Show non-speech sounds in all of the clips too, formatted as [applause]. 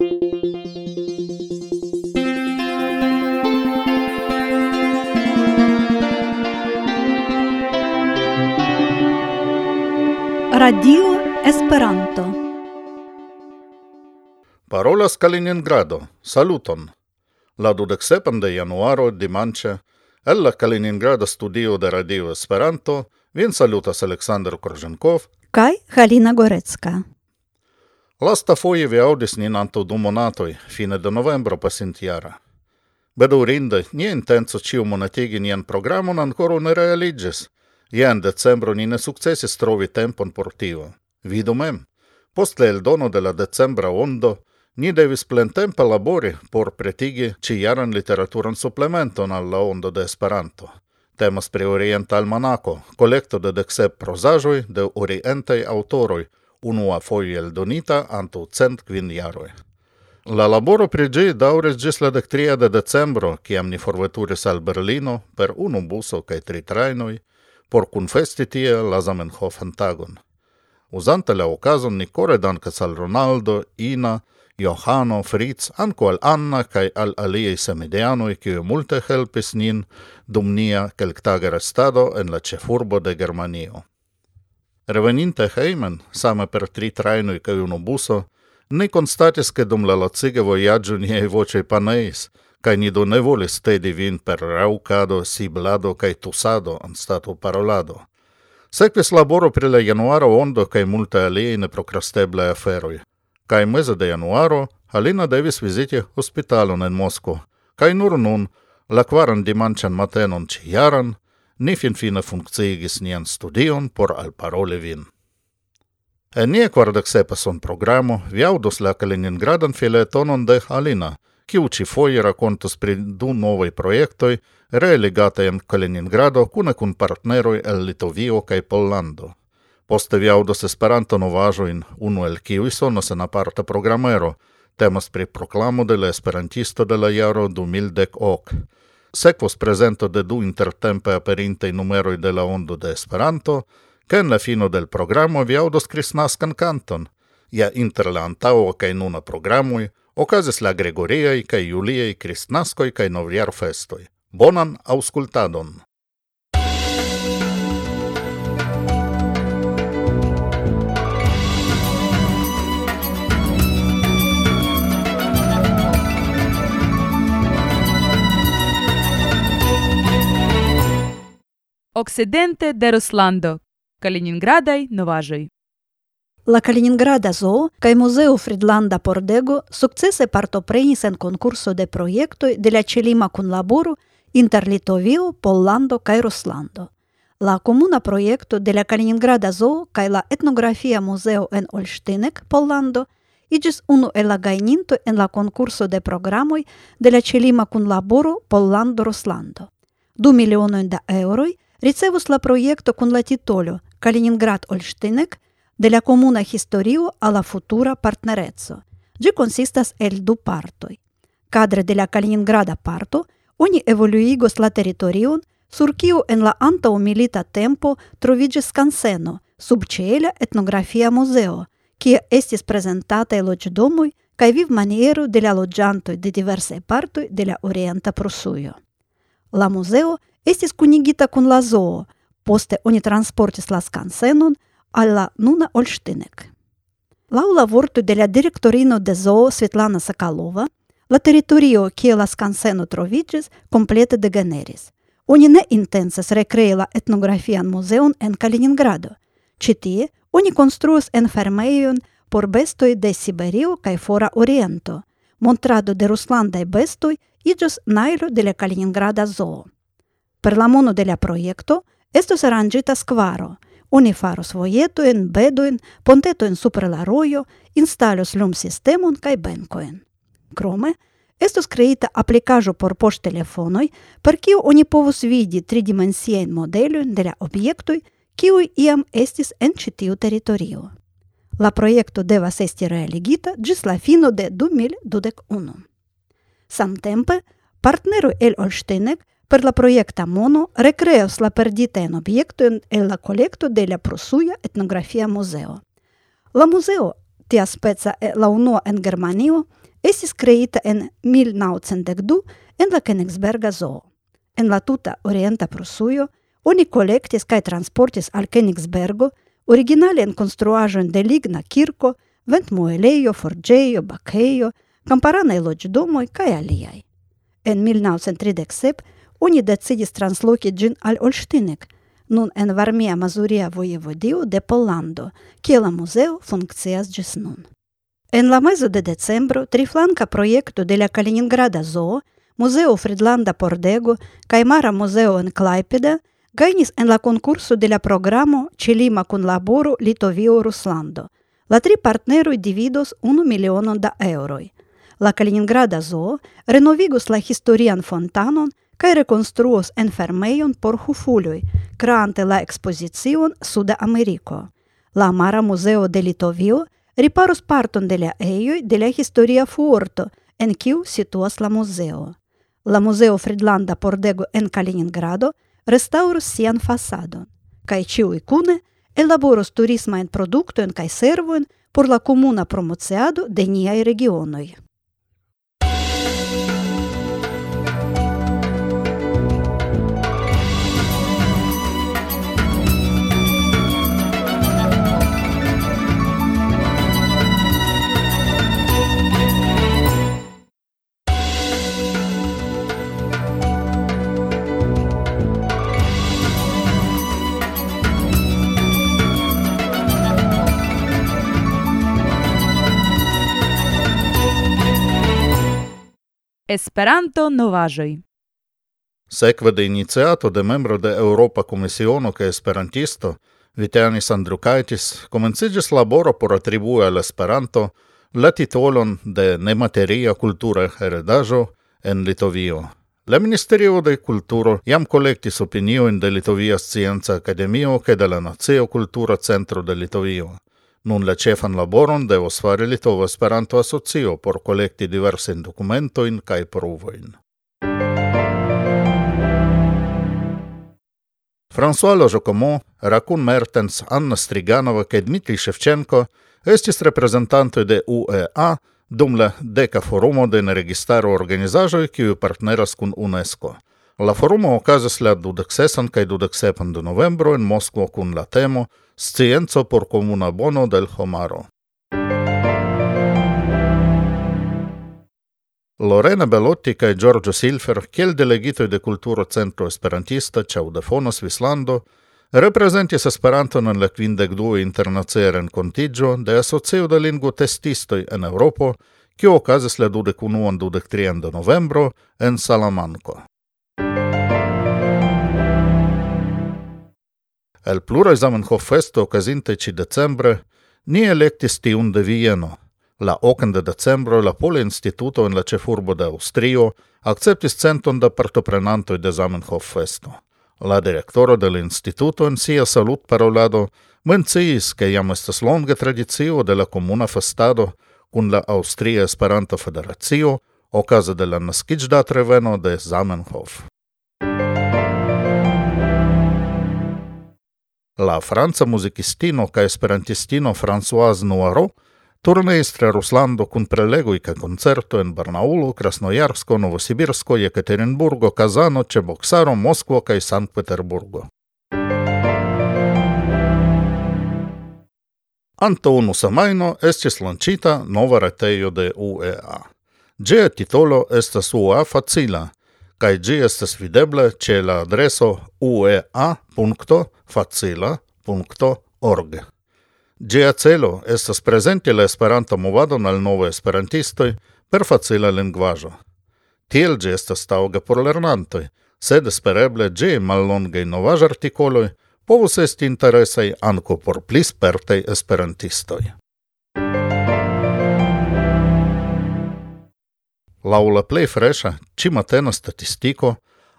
Radio Esperanto. Parolas Kaliningrado. Saluton. La dudeksepon de januaro dimanche, el la Kaliningrada studio de Radio Esperanto vin salutas Aleksandr Korzenkov kaj Halina Gorecka. Lasta foje vi audis nin antaŭ du monatoj, fine de novembro pasintjara. Bedaŭrinde, nia intenco ĉiumonatigi nian programon ankoraŭ ne realiĝis. Ja en decembro ni ne sukcesis trovi tempon por tio. Vidu mem. Post la eldono de la decembra ondo, ni devis plentempe labori por pretigi ĉijaran literaturan suplementon al la ondo de Esperanto. Temas pri Orienta Almanako, kolekto de deksep prozaĵoj de orientaj aŭtoroj, unua foie eldonita antaŭ cent kvin jaroj. La laboro pri ĝi daŭris ĝis la dektria de decembro, kiam ni forveturis al Berlino per unu buso kaj tri trajnoj por kunfesti tie la Zamenhof tagon. Uzante la okazon ni kore dankas al Ronaldo, Ina, Johano, Fritz, anco al Anna cae al aliei semideanoi cio multe helpis nin dum nia quelctage restado en la cefurbo de Germanio. Reveninte heimen, same per tri trajnoj kaj unu buso, ni constatis che dum la lacige vojaĝo niei vocei paneis, kaj ni do ne volis tedi vin per raukado, siblado kaj tusado anstataŭ parolado. Sekvis laboro pri la januaro ondo kaj multaj aliaj neprokrasteblaj aferoj. Kaj meze de januaro Alina devis viziti hospitalon en Moskvo, kaj nur nun, la kvaran dimanĉan matenon ĉijaran, ni finfine funkciigis nian studion por alparoli vin. En nie quardec sepason programo vi audos la Kaliningradan filetonon de Alina, kiu ci foie racontus pri du novoi projektoj realigataj en Kaliningrado cune cun partneroj el Litovio kaj Pollando. Poste vi audos Esperanto-novaĵojn, unu el kiuj sonos en aparta programero – temas pri proklamo de la esperantisto de la jaro 2010. Sekvos presento de du intertempe aperinte numeroi de la Ondo de Esperanto, che en la fino del programo vi audos Kristnaskan canton. Ja inter la antaŭa kaj nuna programoj okazis la Gregoriaj kaj Juliaj Kristnaskoj kaj Novjar festoj. Bonan aŭskultadon! Occidente de Ruslando, Калининградај, Новажој. La Kaliningrada Zoo kaj Muzeo Fridlanda Pordego sukcese partoprenis en konkurso de projektoj de la ĉelima kunlaboro inter Litovio, Pollando kaj Ruslando. La komuna projekto de la Kaliningrada Zoo kaj la etnografia muzeo en Olŝtinek, Pollando, iĝis unu el la gajninto en la konkurso de programoj de la ĉelima kunlaboro Pollando-Ruslando. Du milionojn da eŭroj ricevus la proiecto con la titolo Kaliningrad Olsztynek de la comuna historio a la futura partnerezzo. Gi consistas el du partoi. Cadre de la Kaliningrada parto, oni evoluigos la territorion sur kiu en la antau milita tempo trovigis scanseno sub ciela etnografia museo, kie estis presentatae logdomui kai viv maniero de la logiantoi de diverse partoi de la Orienta Prusujo. La estis kunigita kun la zoo, poste oni transportis la skansenon al la nuna Лаула Lau la vorto de la direktorino de zoo Svetlana Sakalova, la teritorio kie la skanseno troviĝis komplete degeneris. Oni ne intensas rekrei la etnografian muzeon en Kaliningrado. Ĉi tie oni konstruas enfermejon por bestoj de Siberio kaj fora oriento. Montrado de ruslandaj bestoj iĝos najlo de la Kaliningrada zoo. Per la mano della proiecto estos arrangita squaro. Oni faros vojetojn, bedojn, pontetojn super la rojo, instalos lum sistemon kaj benkojn. Krome, estos kreita aplikaĵo por poŝtelefonoj, per kiu oni povus vidi tridimensiajn modelojn de la objektoj, kiuj iam estis en ĉi tiu teritorio. La projekto devas esti realigita ĝis la fino de 2021. Samtempe, el per la proiecta mono recreos la perdita en obiecto en la colecto de la Prusuia etnografia museo. La museo, tia speca la unua en Germanio, estis creita en 1902 en la Königsberga Zoo. En la tuta orienta Prusujo, oni collectis cae transportis al Königsbergo originale en construajon de ligna kirko, vent mueleio, forgeio, baceio, camparanei logdomoi cae aliai. En 1937 Они да транслоки джин аль Ольштинек, нун ен вармија Мазурија војеводио де Поландо, кела музео функцијас джес нун. Ен ла мезо де децембро трифланка проекто деля Калининграда зоо, Музео Фридланда Пордего, Каймара Музео ен Клайпеда, Gainis ен ла конкурсу de la programo Celima kun Литовио Русландо. Ла три tri дивидос dividos unu milionon da eŭroj. La Kaliningrada zoo renovigos la historian cae reconstruos enfermeion por hufuloi, creante la expozicion Suda Americo. La Mara Museo de Litovio riparos parton de la eioi de la historia fuorto, en kiu situas la museo. La Museo Fridlanda Pordego en Kaliningrado restaurus sian fasadon, cae ciui cune elaboros turisma en productoen cae servoen por la comuna promociado de niai regionoi. Esperanto novaĵoj. Sekve de iniciato de membro de Europa Komisiono ke Esperantisto, Vitenis Andrukaitis, komenciĝis laboro por atribui al Esperanto la titolon de nemateria kultura heredaĵo en Litovio. La Ministerio de Kulturo jam kolektis opiniojn de Litovia Scienca Akademio kaj de la Nacia Kultura Centro de Litovio. Nun la cefan laboron devos fare Litova Esperanto Asocio por kolekti diversajn documentoin cae provoin. François Ložokomo, Rakun Mertens, Anna Striganova kaj Dmitri Shevchenko estis reprezentantoj de UEA dum la deka forumo de neregistaro organizaĵoj, kiuj partneras kun UNESCO. La forumo okazas la dudeksesan kaj dudeksepan de novembro en Moskvo kun la temo – Scienzo por comuna bono del homaro. Lorena Belotti kaj Giorgio Silfer, kiel delegitoj de Kulturo Centro Esperantista Ĉaŭdefono Svislando, reprezentis Esperanton en la kvindek du internacia renkontiĝo de Asocio de Lingvotestistoj en Eŭropo, kiu okazis la dudek unuan dudek trian de novembro en Salamanko. El plura Zamenhof festo okazintaj ci decembre ni elektis tiun de Vieno. La 8 de decembro la Pola Instituto in la cefurbo de Austrio acceptis centon da partoprenantoi de Zamenhof festo. La directoro del instituto in sia salut parolado menciis, che jam estas longa tradicio de la comuna festado cun la Austria Esperanto o okaze de la naskiĝdatreveno de Zamenhof. La franca muzikistino kaj esperantistino Françoise Noiro turneis tra Ruslando kun prelegoj kaj koncerto en Barnaulo, Krasnojarsko, Novosibirsko, Jekaterinburgo, Kazano, Čeboksaro, Moskvo kaj Sankt-Peterburgo. Anto unu semajno estis lancita nova retejo de UEA. Ĝia titolo estas UEA facila, kai gi estas videble ĉe la adreso uea.facila.org. Gia celo estas presenti la Esperanto movadon al nove esperantistoj per facila lingvaĵo. Tiel ĝi estas taŭga por lernantoj, sed espereble ĝi mallongaj novaĵartikoloj povus esti interesaj ankaŭ por pli spertaj esperantistoj. Lau la fresha, ci matena statistiko,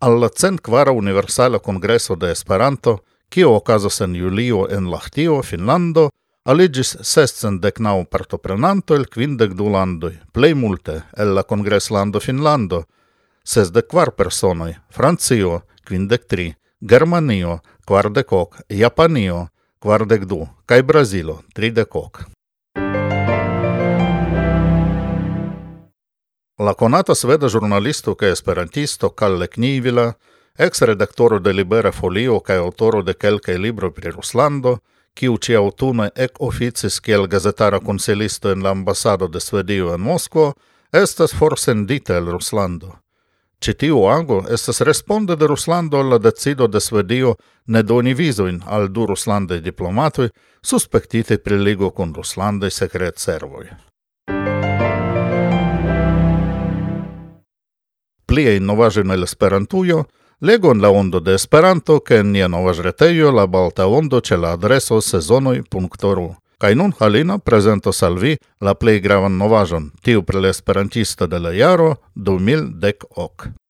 al la centkvara Universala Kongreso de Esperanto, kio okazas en julio en Lahtio, Finlando, aligis sestcent dec nau partoprenanto el quindec du landoj, plei multe el la congres lando Finlando, ses de kvar personoj, Francio, quindec tri, Germanio, kvardek ok, Japanio, kvardek du, kaj Brazilo, tridek ok. La conata sveda giornalisto che esperantisto Kalle Knivila, ex-redaktoro de Libera Folio kaj autoro de kelkaj libro pri Ruslando, kiu ĉiaŭtune ekoficis kiel gazetara konsilisto en la ambasado de Svedio en Moskvo, estas forsendita el Ruslando. Ĉi tiu ago estas responde de Ruslando al la decido de Svedio ne doni vizojn al du ruslandaj diplomatoj suspektitaj pri ligo kun ruslandaj sekretservoj. plie novaĵoj el Esperantujo, legu en la ondo de Esperanto ke en nia novaĵretejo La Balta Ondo ĉe la adreso sezonoj.ru. Kaj nun Halina prezentos al vi la plej gravan novaĵon, tiu pri la esperantisto de la jaro 2010.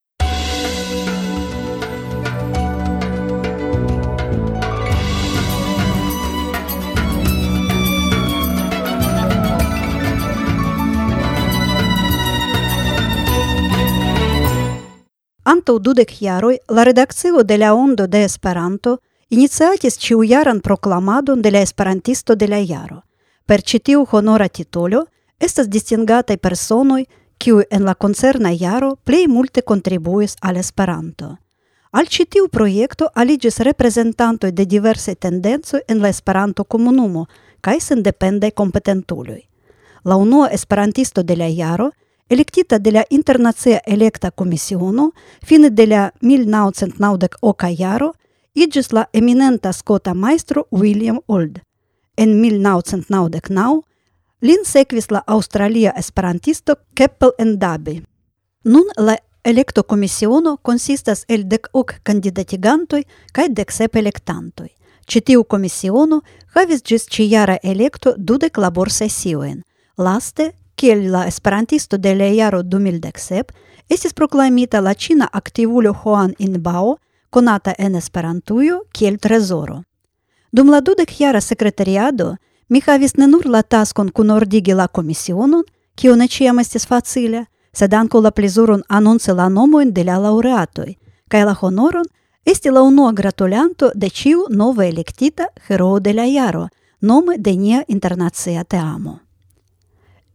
Antaŭ dudek jaroj la redakcio de la Ondo de Esperanto iniciatis ĉiujaran proklamadon de la Esperantisto de la jaro. Per ĉi tiu honora titolo estas distingataj personoj, kiuj en la koncerna jaro plej multe kontribuis al Esperanto. Al ĉi tiu projekto aliĝis reprezentantoj de diversaj tendencoj en la Esperanto-komunumo kaj sendependaj kompetentuloj. La unua Esperantisto de la jaro – electita de la Internacia Elekta Komisiono fine de la 1998 jaro igis la eminenta skota maestro William Old. En 1999 lin sequis la Australia esperantisto Keppel Endabi. Nun la Electo komisiono consistas el dec hoc candidatigantoi cae dec sep electantoi. Citiu komisiono havis gis ciara electo dudec labor sessioen, Laste kiel la esperantisto de la jaro 2017 estis proklamita la ĉina aktivulo Juan Inbao, konata en Esperantujo kiel trezoro. Dum la dudek-jara sekretariado mi havis ne nur la taskon kunordigi la komisionon, kio ne ĉiam estis facile, sed ankaŭ la plezuron anonci la nomojn de la laureatoj, kaj la honoron esti la unua gratulanto de ĉiu nove elektita heroo de la jaro, nome de nia internacia teamo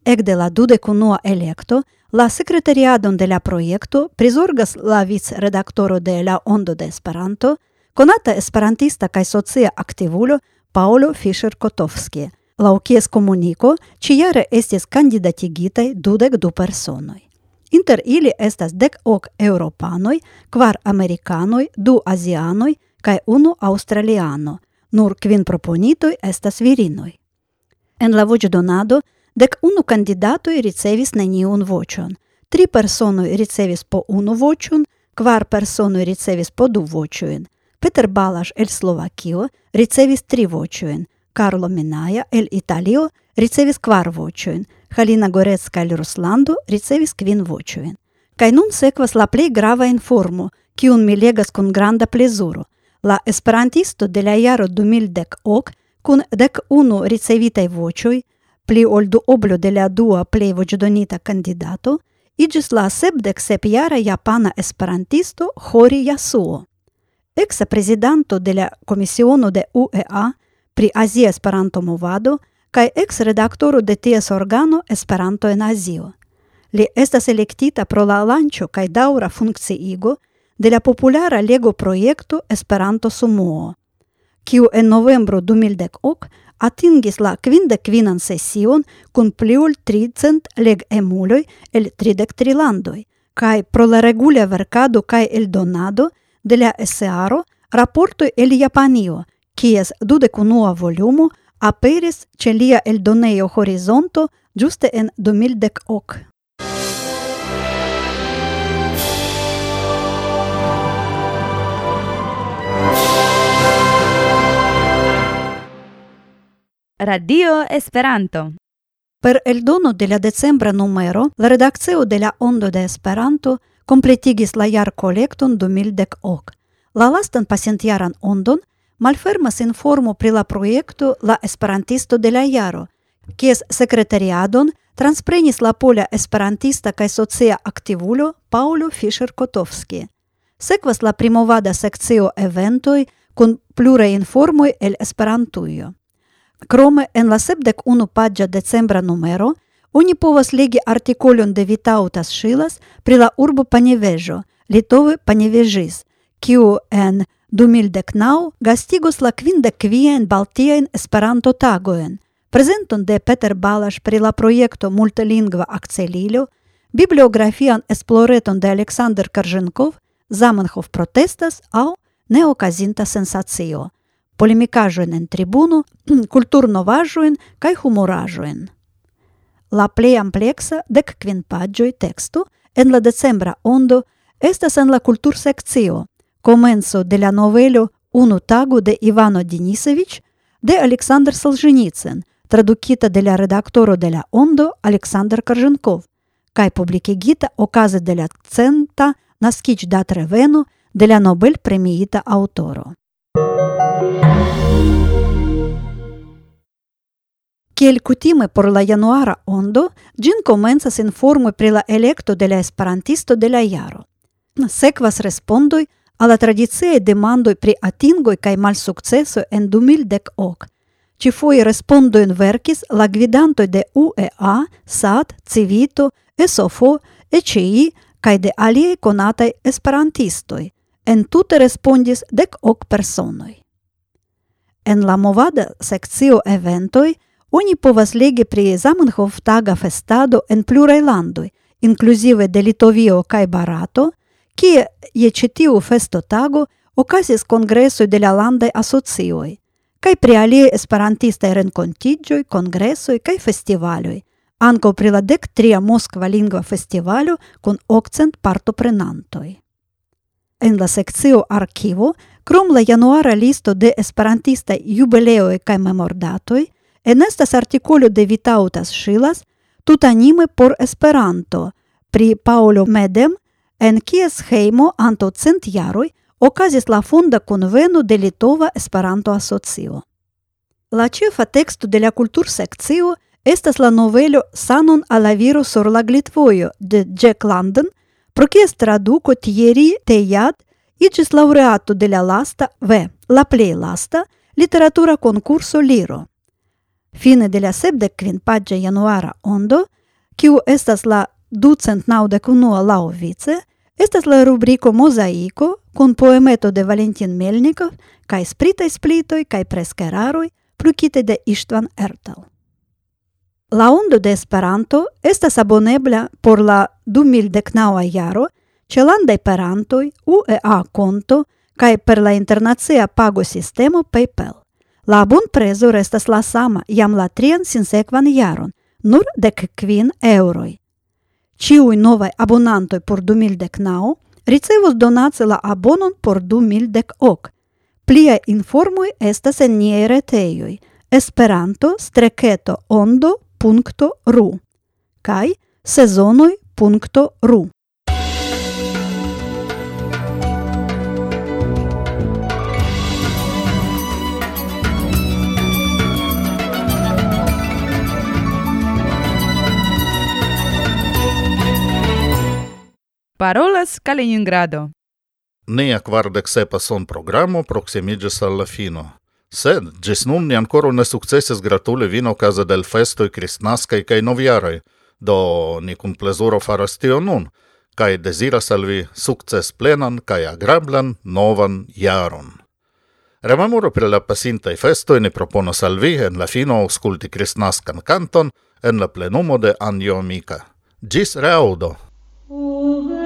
Ekde la dudekua electo, la secretariadon de la proiecto prizorgas la vice-redaktoro de la Ondo de Esperanto, konata esperantista kaj socia aktivulo Paolo Fischer-Kotovski, laŭ kies komuniko ĉijare estis kandidatigitaj dudek du personoj. Inter ili estas dek ok europanoj, kvar amerikanoj, du azianoj kaj unu australiano, – nur kvin proponitoj estas virinoj. En la voĉdonado дека уну кандидатој рицевис на нијун вочон, три персоној рицевис по уну вочун, квар персоној рицевис по ду вочуен, Петер Балаш ел Словакио рицевис три вочуен, Карло Миная, ел Италио рицевис квар вочуен, Халина Горецка ел Русландо рицевис квин вочуен. Кај нун секвас ла грава информу, ки ун ми легас кун гранда плезуру. Ла есперантисто деля јаро думил дек ок, кун дек уну рицевитај вочуј, pli ol du oblo de la dua plei voĉdonita candidato, igis la sepdek sepjara japana esperantisto Hori Yasuo. Exa prezidanto de la Komisiono de UEA pri Azia Esperanto Movado kaj ex redaktoro de ties organo Esperanto en Azio. Li estas elektita pro la lanĉo kaj daŭra funkciigo de la populara lego projekto Esperanto Sumuo, kiu en novembro 2010 atingis la kvindekvinan sesion kun pliul tricent leg emuloj el tridek триландој, landoj, kaj pro la regula verkado kaj eldonado de la esearo raportoj el Japanio, kies dudek unua volumo aperis ĉe lia eldonejo Horizonto ĝuste en 2010 ok. Radio Esperanto. Per el dono de la decembra numero, la redaccio de la Ondo de Esperanto completigis la jar collecton 2010. La lastan pacientiaran ondon malfermas informo pri la proiecto la Esperantisto de la jaro, kies secretariadon transprenis la pola esperantista kaj socia aktivulo Paulo Fischer-Kotovski. Sekvas la primovada sekcio eventoj kun pluraj informoj el Esperantujo. Кроме en la sepdec unu pagia decembra numero, oni povas legi artikolon de Vitautas Šilas pri la urbo Panevežo, Litove Panevežis, kiu en 2019 gastigos la kvindekvien Baltiajn Esperanto tagoen, prezenton de Peter Balas pri la projekto multilingva akcelilo, bibliografian esploreton de Aleksandr Karženkov, Zamenhof protestas au neokazinta sensacio, полемикажуенен трибуну, [clears throat] културно важуен, кај хуморажуен. Ла плејам плекса дек квин паджој тексту, ен ла децембра ондо, естас ен ла култур секцио, коменсо де ла новелю «Уну тагу де Ивано Денисевич», де Александр Солженицын, традукита де ла редакторо де ла ондо Александр Карженков, кај публике гита оказе де ла цента на скич дат ревену де ла Нобель премиита ауторо. Kiel kutime por la januara ondo, gin komencas informoj pri la elekto de la esperantisto de la jaro. Sekvas respondoj al la tradiciaj demandoj pri atingoj kaj malsukcesoj en 2010. respondo en verkis la gvidanto de UEA, SAT, Civito, ESOFO, ECI kaj de aliaj konataj esperantistoj. Entute respondis dek ok personoj. En la movada sekcio eventoj – Oni povas legi pri Zamenhof taga festado en pluraj landoj, inkluzive de Litovio kaj Barato, kie je ĉi tiu festotago okazis kongresoj de la landaj asocioj kaj pri aliaj esperantistaj renkontiĝoj, kongresoj kaj festivaloj, ankaŭ pri la dek tria Moskva lingva festivalo kun okcent partoprenantoj. En la sekcio arkivo, krom la januara listo de esperantistaj jubileoj kaj memordatoj, enestas artikolo de Vitautas Šilas tutanime por Esperanto pri Paolo Medem, en kies heimo antaŭ cent jaroj okazis la fonda conveno de Litova Esperanto Asocio. La ĉefa teksto de la kultursekcio estas la novelo Sanon al la viro sur la glitvojo de Jack London, pro kies traduko Thierry Teilhard iĝis laureato de la lasta V, la plej lasta, literatura konkurso Liro. Fine de la sepdek kvinpaĝa januara ondo, kiu estas la ducent naŭdek unua laŭvice, estas la rubriko Mozaiko kun poemeto de Valentin Melnikov kaj spritaj splitoj kaj preskeraroj plukite de Istvan Ertel. La ondo de Esperanto estas abonebla por la 2019 jaro ĉe landaj perantoj UEA konto kaj per la internacia pago sistemo PayPal. La bonprezo restas la sama, jam la trian sinsekvan jaron, nur dek kvin euroj. Ciui novai abonantoj por 2019 ricevos donace la abonon por 2010. Plia informoj estas en niei reteioi esperanto-ondo.ru kaj sezonoj.ru. parolas Kaliningrado. Nia kvardek sepa son programo proximiĝis al la fino. Sed, ĝis nun ni ankoraŭ ne sukcesis gratuli vin okaze del festoj kristnaskaj kaj novjaraj, do ni kun plezuro faras tion nun, kaj deziras al vi sukcesplenan kaj agrablan novan jaron. Rememoro pri la pasintaj festoj ni proponos al vi en la fino aŭskulti kristnaskan kanton en la plenumo de Anjo Mika. Ĝis reaŭdo! Mm -hmm.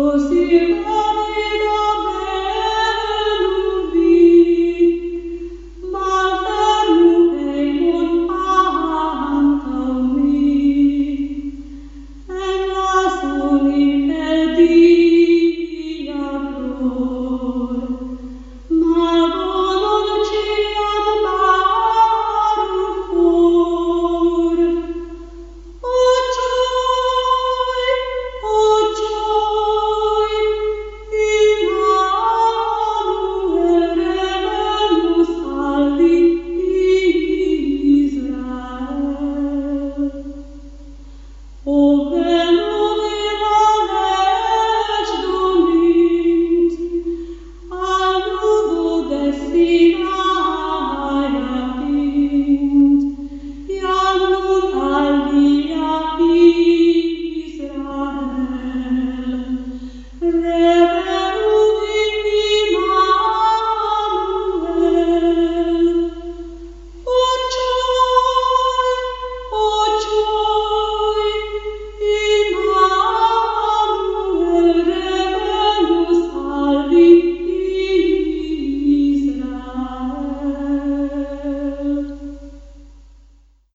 Così